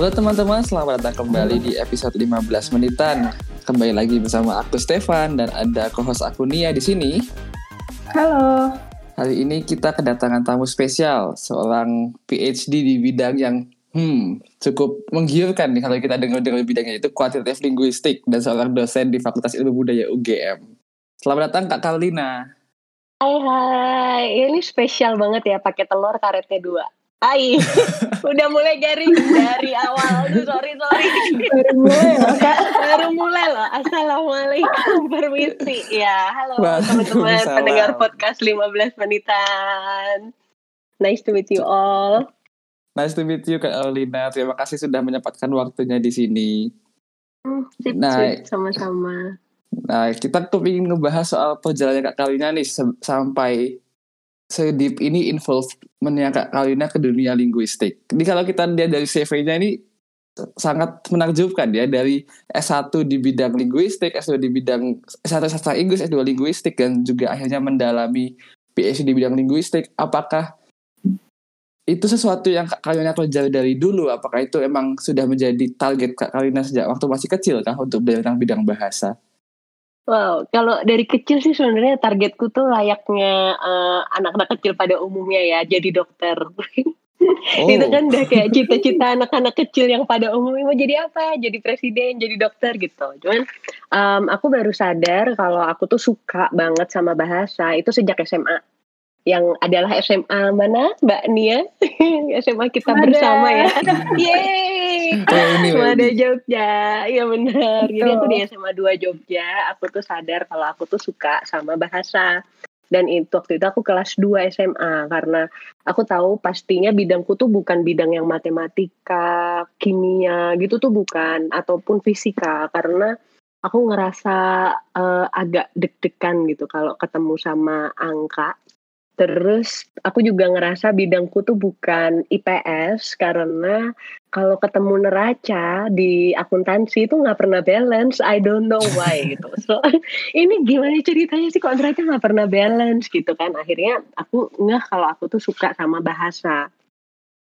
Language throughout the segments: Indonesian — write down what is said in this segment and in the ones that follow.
Halo teman-teman, selamat datang kembali di episode 15 menitan. Kembali lagi bersama aku Stefan dan ada co-host aku Nia di sini. Halo. Hari ini kita kedatangan tamu spesial, seorang PhD di bidang yang hmm, cukup menggiurkan nih kalau kita dengar-dengar bidangnya itu kuantitatif linguistik dan seorang dosen di Fakultas Ilmu Budaya UGM. Selamat datang Kak Karlina. Hai hai, ini spesial banget ya pakai telur karetnya dua. Hai, udah mulai garing dari awal. Aduh, sorry sorry. Baru mulai loh kak. Baru mulai loh. Assalamualaikum, permisi. Ya, halo teman-teman pendengar podcast 15 menitan. Nice to meet you all. Nice to meet you Kak Karlina. Terima kasih sudah menyempatkan waktunya di sini. Hmm, sip, Nah, sip, sama-sama. Nah, kita tuh ingin ngebahas soal perjalanan Kak Karlina nih sampai sedip ini involvementnya Kak Karlina ke dunia linguistik. Jadi kalau kita lihat dari CV-nya ini sangat menakjubkan ya dari S1 di bidang linguistik, S2 di bidang S1 sastra Inggris, S2 linguistik dan juga akhirnya mendalami PhD di bidang linguistik. Apakah itu sesuatu yang Kak Karlina pelajari dari dulu? Apakah itu emang sudah menjadi target Kak Karlina sejak waktu masih kecil kah untuk belajar bidang bahasa? Wow, kalau dari kecil sih sebenarnya targetku tuh layaknya eh, anak-anak kecil pada umumnya ya, jadi dokter. Oh. Itu kan udah kayak cita-cita anak-anak kecil yang pada umumnya mau jadi apa? Jadi presiden, jadi dokter gitu. Cuman em, aku baru sadar kalau aku tuh suka banget sama bahasa itu sejak SMA. Yang adalah SMA mana, Mbak Nia? SMA kita Mada. bersama ya. Yeay! Oh, Mada. Jogja, iya benar. Jadi aku di SMA 2 Jogja, aku tuh sadar kalau aku tuh suka sama bahasa. Dan itu waktu itu aku kelas 2 SMA karena aku tahu pastinya bidangku tuh bukan bidang yang matematika, kimia gitu tuh bukan ataupun fisika karena aku ngerasa eh, agak deg-degan gitu kalau ketemu sama angka. Terus aku juga ngerasa bidangku tuh bukan IPS karena kalau ketemu neraca di akuntansi itu nggak pernah balance. I don't know why gitu. So ini gimana ceritanya sih kok neraca nggak pernah balance gitu kan? Akhirnya aku ngeh kalau aku tuh suka sama bahasa.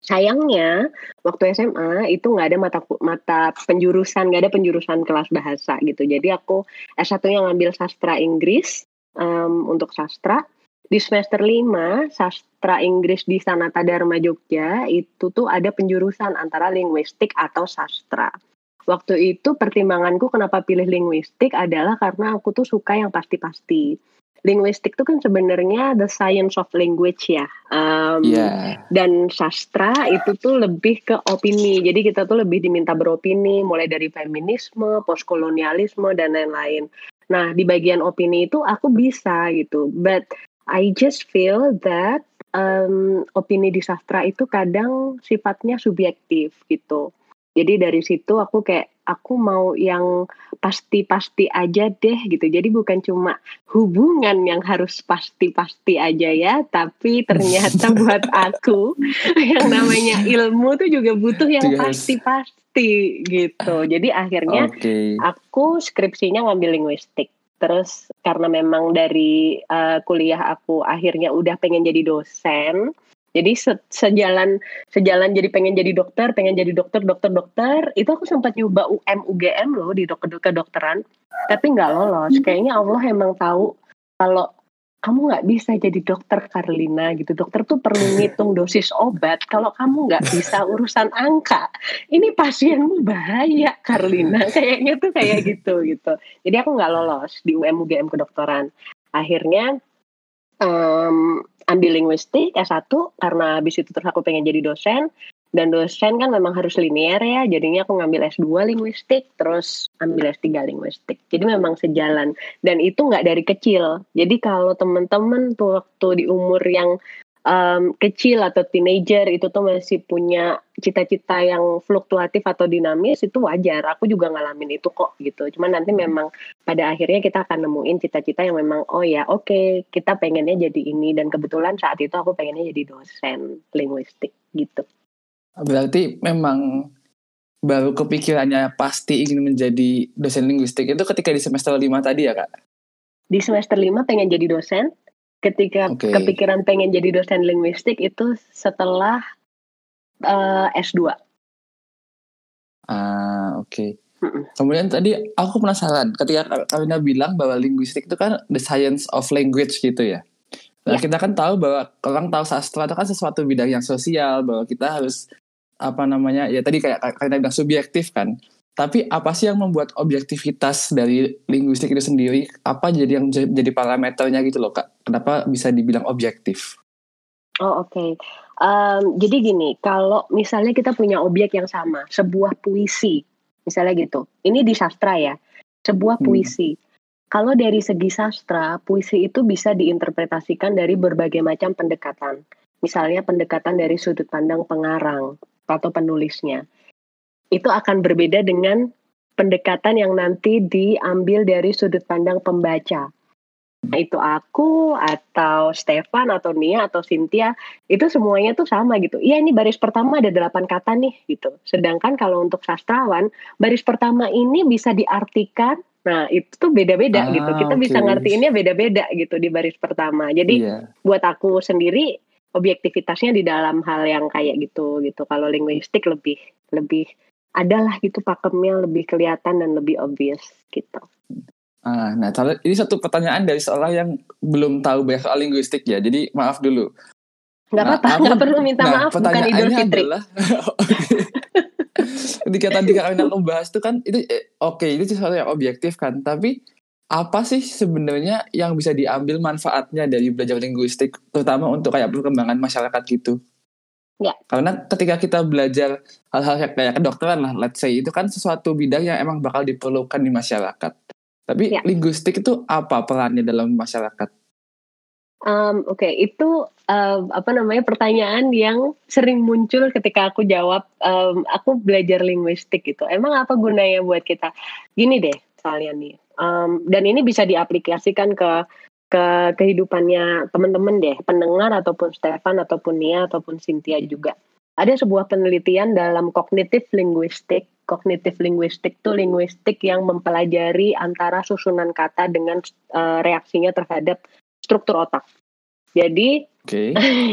Sayangnya waktu SMA itu nggak ada mata mata penjurusan, nggak ada penjurusan kelas bahasa gitu. Jadi aku S1 yang ngambil sastra Inggris em, untuk sastra di semester 5 sastra Inggris di Sanata Dharma Jogja itu tuh ada penjurusan antara linguistik atau sastra. Waktu itu pertimbanganku kenapa pilih linguistik adalah karena aku tuh suka yang pasti-pasti. Linguistik tuh kan sebenarnya the science of language ya. Um, Iya. dan sastra itu tuh lebih ke opini. Jadi kita tuh lebih diminta beropini mulai dari feminisme, postkolonialisme dan lain-lain. Nah, di bagian opini itu aku bisa gitu. But I just feel that um, opini di sastra itu kadang sifatnya subjektif gitu. Jadi dari situ aku kayak aku mau yang pasti-pasti aja deh gitu. Jadi bukan cuma hubungan yang harus pasti-pasti aja ya, tapi ternyata buat aku yang namanya ilmu tuh juga butuh yang pasti-pasti gitu. Jadi akhirnya Oke. aku skripsinya ngambil linguistik. Terus karena memang dari uh, kuliah aku akhirnya udah pengen jadi dosen. Jadi se- sejalan sejalan jadi pengen jadi dokter, pengen jadi dokter, dokter, dokter. Itu aku sempat nyoba UM UGM loh di dokter kedokteran, tapi nggak lolos. Kayaknya Allah emang tahu kalau kamu nggak bisa jadi dokter Karlina gitu. Dokter tuh perlu ngitung dosis obat. Kalau kamu nggak bisa urusan angka, ini pasienmu bahaya Karlina. Kayaknya tuh kayak gitu gitu. Jadi aku nggak lolos di UM UGM kedokteran. Akhirnya em, ambil linguistik S1 karena habis itu terus aku pengen jadi dosen dan dosen kan memang harus linear ya. Jadinya aku ngambil S2 linguistik terus ambil S3 linguistik. Jadi memang sejalan. Dan itu nggak dari kecil. Jadi kalau teman-teman tuh waktu di umur yang em, kecil atau teenager itu tuh masih punya cita-cita yang fluktuatif atau dinamis itu wajar. Aku juga ngalamin itu kok gitu. Cuman nanti memang pada akhirnya kita akan nemuin cita-cita yang memang oh ya oke kita pengennya jadi ini. Dan kebetulan saat itu aku pengennya jadi dosen linguistik gitu Berarti memang baru kepikirannya pasti ingin menjadi dosen linguistik itu ketika di semester 5 tadi ya, Kak? di semester 5 pengen jadi dosen ketika Oke. kepikiran pengen jadi dosen linguistik itu setelah eh, S2 Ah, oke. Mm-mm. Kemudian tadi aku penasaran ketika Kak Kalina bilang bahwa linguistik itu kan the science of language gitu ya. Nah, Ya. kita kan tahu bahwa orang tahu sastra itu kan sesuatu bidang yang sosial bahwa kita harus apa namanya ya tadi kayak Kalina bilang subjektif kan. Tapi apa sih yang membuat objektivitas dari linguistik itu sendiri? Apa jadi yang jadi parameternya gitu loh kak? Kenapa bisa dibilang objektif? Oh oke. Em, jadi gini, kalau misalnya kita punya objek yang sama, sebuah puisi, misalnya gitu. Ini di sastra ya, sebuah Hmm. puisi. Kalau dari segi sastra, puisi itu bisa diinterpretasikan dari berbagai macam pendekatan. Misalnya pendekatan dari sudut pandang pengarang atau penulisnya. Itu akan berbeda dengan pendekatan yang nanti diambil dari sudut pandang pembaca. Nah, itu aku atau Stefan atau Nia atau Cynthia itu semuanya tuh sama gitu. Iya ini baris pertama ada delapan kata nih gitu. Sedangkan kalau untuk sastrawan baris pertama ini bisa diartikan. Nah itu tuh beda-beda Ah, gitu. Kita bisa oke. ngertiinnya beda-beda gitu di baris pertama. Jadi Iya. buat aku sendiri objektivitasnya di dalam hal yang kayak gitu gitu. Kalau linguistik lebih lebih adalah gitu pakemnya lebih kelihatan dan lebih obvious gitu. Ah, nah, ini satu pertanyaan dari seorang yang belum tahu banyak soal linguistik ya. Jadi maaf dulu. Nggak Nah, apa-apa, nggak perlu minta nah, maaf bukan Idul Fitri. adalah ketika tadi Kak Rina membahas itu kan itu eh, oke itu sesuatu yang objektif kan tapi apa sih sebenarnya yang bisa diambil manfaatnya dari belajar linguistik terutama untuk kayak perkembangan masyarakat gitu Ya. karena ketika kita belajar hal-hal kayak kedokteran lah let's say itu kan sesuatu bidang yang emang bakal diperlukan di masyarakat tapi Ya. linguistik itu apa perannya dalam masyarakat Um, Oke, itu um, apa namanya pertanyaan yang sering muncul ketika aku jawab. um, aku belajar linguistik gitu. Emang apa gunanya buat kita? Gini deh, soalnya nih. Um, dan ini bisa diaplikasikan ke ke kehidupannya teman-teman deh, pendengar ataupun Stefan ataupun Nia ataupun Cynthia juga. Ada sebuah penelitian dalam kognitif linguistik. Kognitif linguistik itu linguistik yang mempelajari antara susunan kata dengan uh, reaksinya terhadap struktur otak. Jadi, oke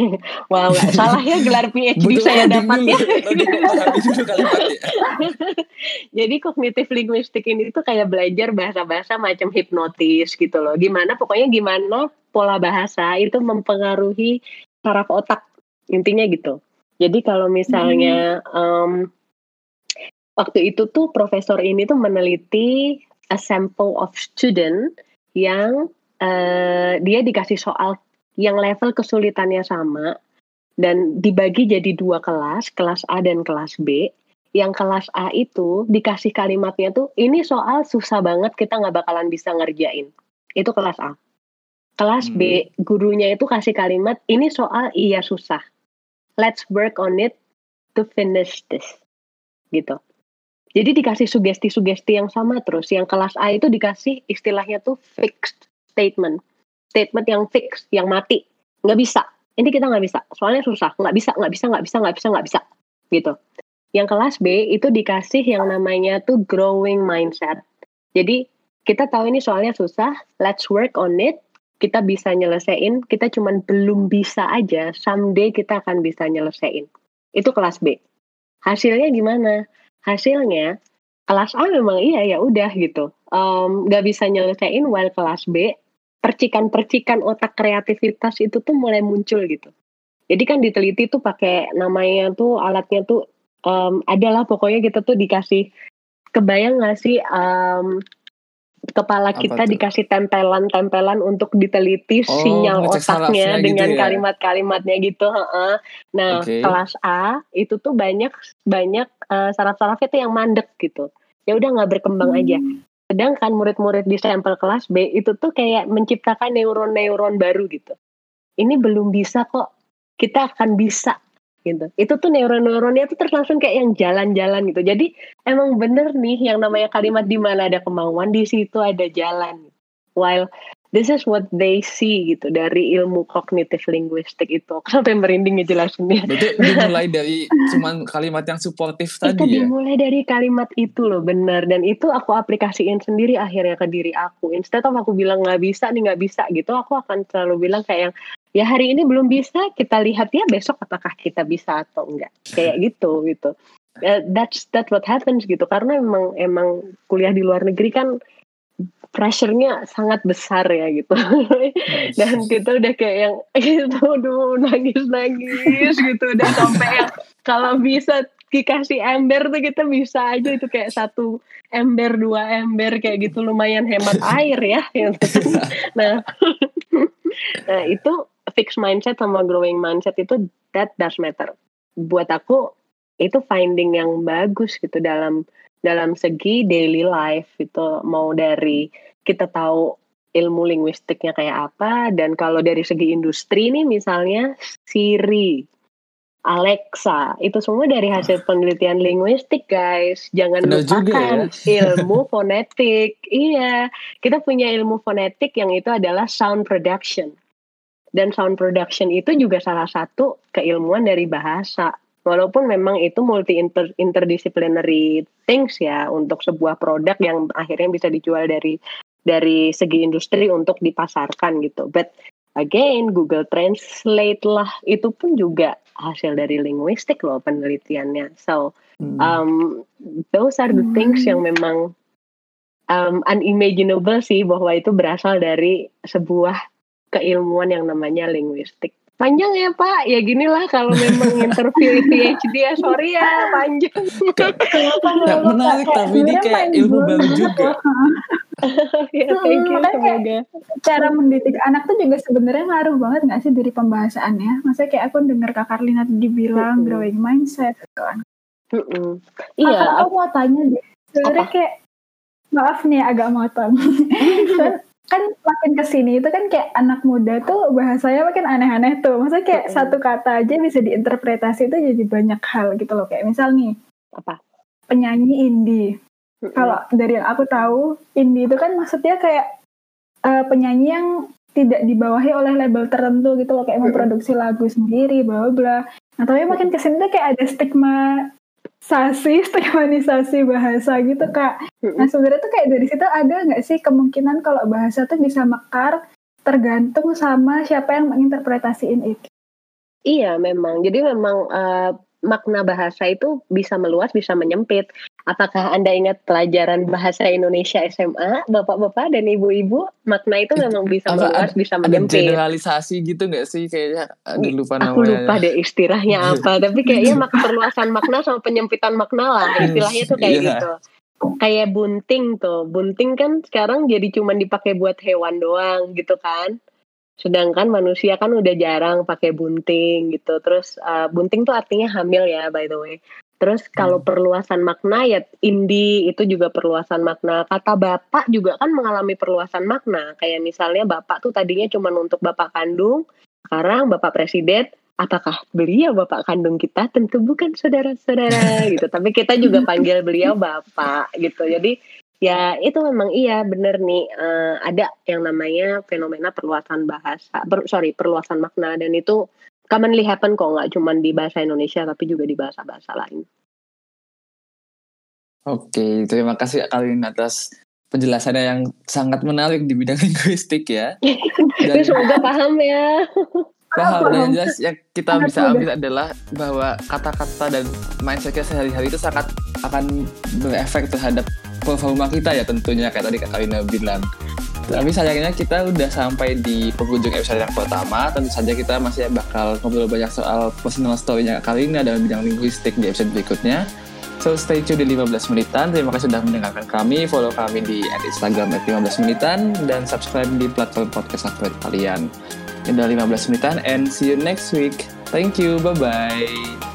wow, nggak salah ya gelar PhD Butuh saya dapat ya. kalimatnya. Jadi kognitif linguistik ini tuh kayak belajar bahasa-bahasa macam hipnotis gitu loh. Gimana pokoknya gimana pola bahasa itu mempengaruhi saraf otak intinya gitu. Jadi kalau misalnya em, waktu itu tuh profesor ini tuh meneliti a sample of student yang eh, dia dikasih soal yang level kesulitannya sama dan dibagi jadi dua kelas, kelas A dan kelas B. Yang kelas A itu dikasih kalimatnya tuh ini soal susah banget kita nggak bakalan bisa ngerjain. Itu kelas A. Kelas B gurunya itu kasih kalimat ini soal iya susah. Let's work on it to finish this. Gitu. Jadi dikasih sugesti-sugesti yang sama terus. Yang kelas A itu dikasih istilahnya tuh fixed statement. Statement yang fix, yang mati. Nggak bisa. Ini kita nggak bisa. Soalnya susah. Nggak bisa, nggak bisa, nggak bisa, nggak bisa, nggak bisa. Gitu. Yang kelas B itu dikasih yang namanya tuh growing mindset. Jadi kita tahu ini soalnya susah. Let's work on it. Kita bisa nyelesain. Kita cuman belum bisa aja. Someday kita akan bisa nyelesain. Itu kelas B. Hasilnya gimana? Hasilnya kelas A memang iya ya udah gitu Em, nggak bisa nyelesain while kelas B percikan-percikan otak kreativitas itu tuh mulai muncul gitu jadi kan diteliti tuh pakai namanya tuh alatnya tuh em, adalah pokoknya kita tuh dikasih kebayang nggak sih em, kepala Apa kita tuh? dikasih tempelan-tempelan untuk diteliti Oh, sinyal otaknya gitu dengan ya? kalimat-kalimatnya gitu heeh. nah Oke. kelas A itu tuh banyak banyak eh, saraf-sarafnya tuh yang mandek gitu ya udah nggak berkembang aja sedangkan murid-murid di sampel kelas B itu tuh kayak menciptakan neuron-neuron baru gitu. Ini belum bisa kok. Kita akan bisa gitu. Itu tuh neuron-neuronnya tuh terus langsung kayak yang jalan-jalan gitu. Jadi emang bener nih yang namanya kalimat di mana ada kemauan di situ ada jalan. While this is what they see gitu dari ilmu kognitif linguistik itu. Sampai merinding ngejelasinnya. Berarti dimulai dari cuman kalimat yang suportif itu tadi ya. dimulai dari kalimat itu loh benar. Dan itu aku aplikasiin sendiri akhirnya ke diri aku. Instead of aku bilang nggak bisa nih nggak bisa gitu aku akan selalu bilang kayak yang ya hari ini belum bisa kita lihat ya besok apakah kita bisa atau enggak kayak gitu gitu. Uh, that's that's what happens gitu. Karena emang emang kuliah di luar negeri kan pressure-nya sangat besar ya gitu. Dan kita udah kayak yang itu aduh nangis nangis gitu. Udah sampai yang kalau bisa dikasih ember tuh kita bisa aja itu kayak satu ember dua ember kayak gitu. Lumayan hemat air ya gitu. nah nah itu fix mindset sama growing mindset itu that does matter. Buat aku itu finding yang bagus gitu dalam dalam segi daily life itu mau dari kita tahu ilmu linguistiknya kayak apa dan kalau dari segi industri nih misalnya Siri Alexa itu semua dari hasil penelitian linguistik guys. Jangan Benar juga lupakan ya. ilmu fonetik. Iya kita punya ilmu fonetik yang itu adalah sound production. Dan sound production itu juga salah satu keilmuan dari bahasa walaupun memang itu multi inter, interdisciplinary things ya untuk sebuah produk yang akhirnya bisa dijual dari dari segi industri untuk dipasarkan gitu but again Google Translate lah itu pun juga hasil dari linguistik loh penelitiannya so Hmm. um, those are the things yang memang um, unimaginable sih bahwa itu berasal dari sebuah keilmuan yang namanya linguistik. Panjang ya Pak, ya gini lah kalau memang interview PhD ya sorry ya panjang. Ya, menarik tapi ini kayak ilmu baru juga. ya thank you Hmm, kayak- semoga. cara mendidik anak tuh juga sebenarnya ngaruh banget nggak sih dari pembahasannya? Maksudnya kayak aku dengar Kak Karlina tadi bilang Mm-mm. growing mindset gitu kan. Iya, Iya, aku mau tanya deh. Sebenarnya kayak maaf nih agak motong. kan, makin ke sini itu kan kayak anak muda tuh bahasanya makin aneh-aneh tuh. Maksudnya kayak Mm-mm. satu kata aja bisa diinterpretasi itu jadi banyak hal gitu loh. Kayak misal nih apa? penyanyi indie. Mm-mm. Kalau dari yang aku tahu, indie itu kan maksudnya kayak eh, penyanyi yang tidak dibawahi oleh label tertentu gitu loh, kayak memproduksi lagu sendiri, bla bla. Nah, tapi makin ke sini tuh kayak ada stigmatisasi, stigmatisasi bahasa gitu kak. Nah sebenarnya tuh kayak dari situ ada nggak sih kemungkinan kalau bahasa tuh bisa mekar tergantung sama siapa yang menginterpretasiin itu. Iya memang. Jadi memang eh, makna bahasa itu bisa meluas, bisa menyempit. Apakah Anda ingat pelajaran bahasa Indonesia SMA, Bapak-bapak dan Ibu-ibu? Makna itu memang bisa meluas, bisa Ada menyempit. generalisasi gitu nggak sih kayaknya? Aduh lupa Aku namanya. lupa deh istilahnya apa, tapi kayaknya mak perluasan makna sama penyempitan makna lah. Istilahnya tuh kayak Iya. gitu. Kayak bunting tuh. Bunting kan sekarang jadi cuman dipakai buat hewan doang gitu kan. Sedangkan manusia kan udah jarang pakai bunting gitu. Terus uh, bunting tuh artinya hamil ya by the way. Terus kalau perluasan makna ya indi itu juga perluasan makna. Kata bapak juga kan mengalami perluasan makna. Kayak misalnya bapak tuh tadinya cuman untuk bapak kandung, sekarang bapak presiden. Apakah beliau bapak kandung kita? Tentu bukan saudara-saudara gitu. Tapi kita juga panggil beliau bapak gitu. Jadi ya itu memang iya bener nih eh, ada yang namanya fenomena perluasan bahasa per- sorry perluasan makna dan itu commonly happen kok nggak cuma di bahasa Indonesia tapi juga di bahasa-bahasa lain Oke, terima kasih Kalin atas penjelasannya yang sangat menarik di bidang linguistik ya. Dan semoga paham ya paham dan yang jelas yang kita Sangat bisa ambil adalah bahwa kata-kata dan mindset kita sehari-hari itu sangat akan berefek terhadap performa kita ya tentunya kayak tadi Kak Kalina bilang. Tapi sayangnya kita udah sampai di penghujung episode yang pertama. Tentu saja kita masih bakal ngobrol banyak soal personal story-nya Kak Kalina dalam bidang linguistik di episode berikutnya. So stay tune di 15 menitan. Terima kasih sudah mendengarkan kami. Follow kami di Instagram at 15 menitan dan subscribe di platform podcast favorit kalian. Ini adalah 15 menitan and see you next week. Thank you. Bye bye.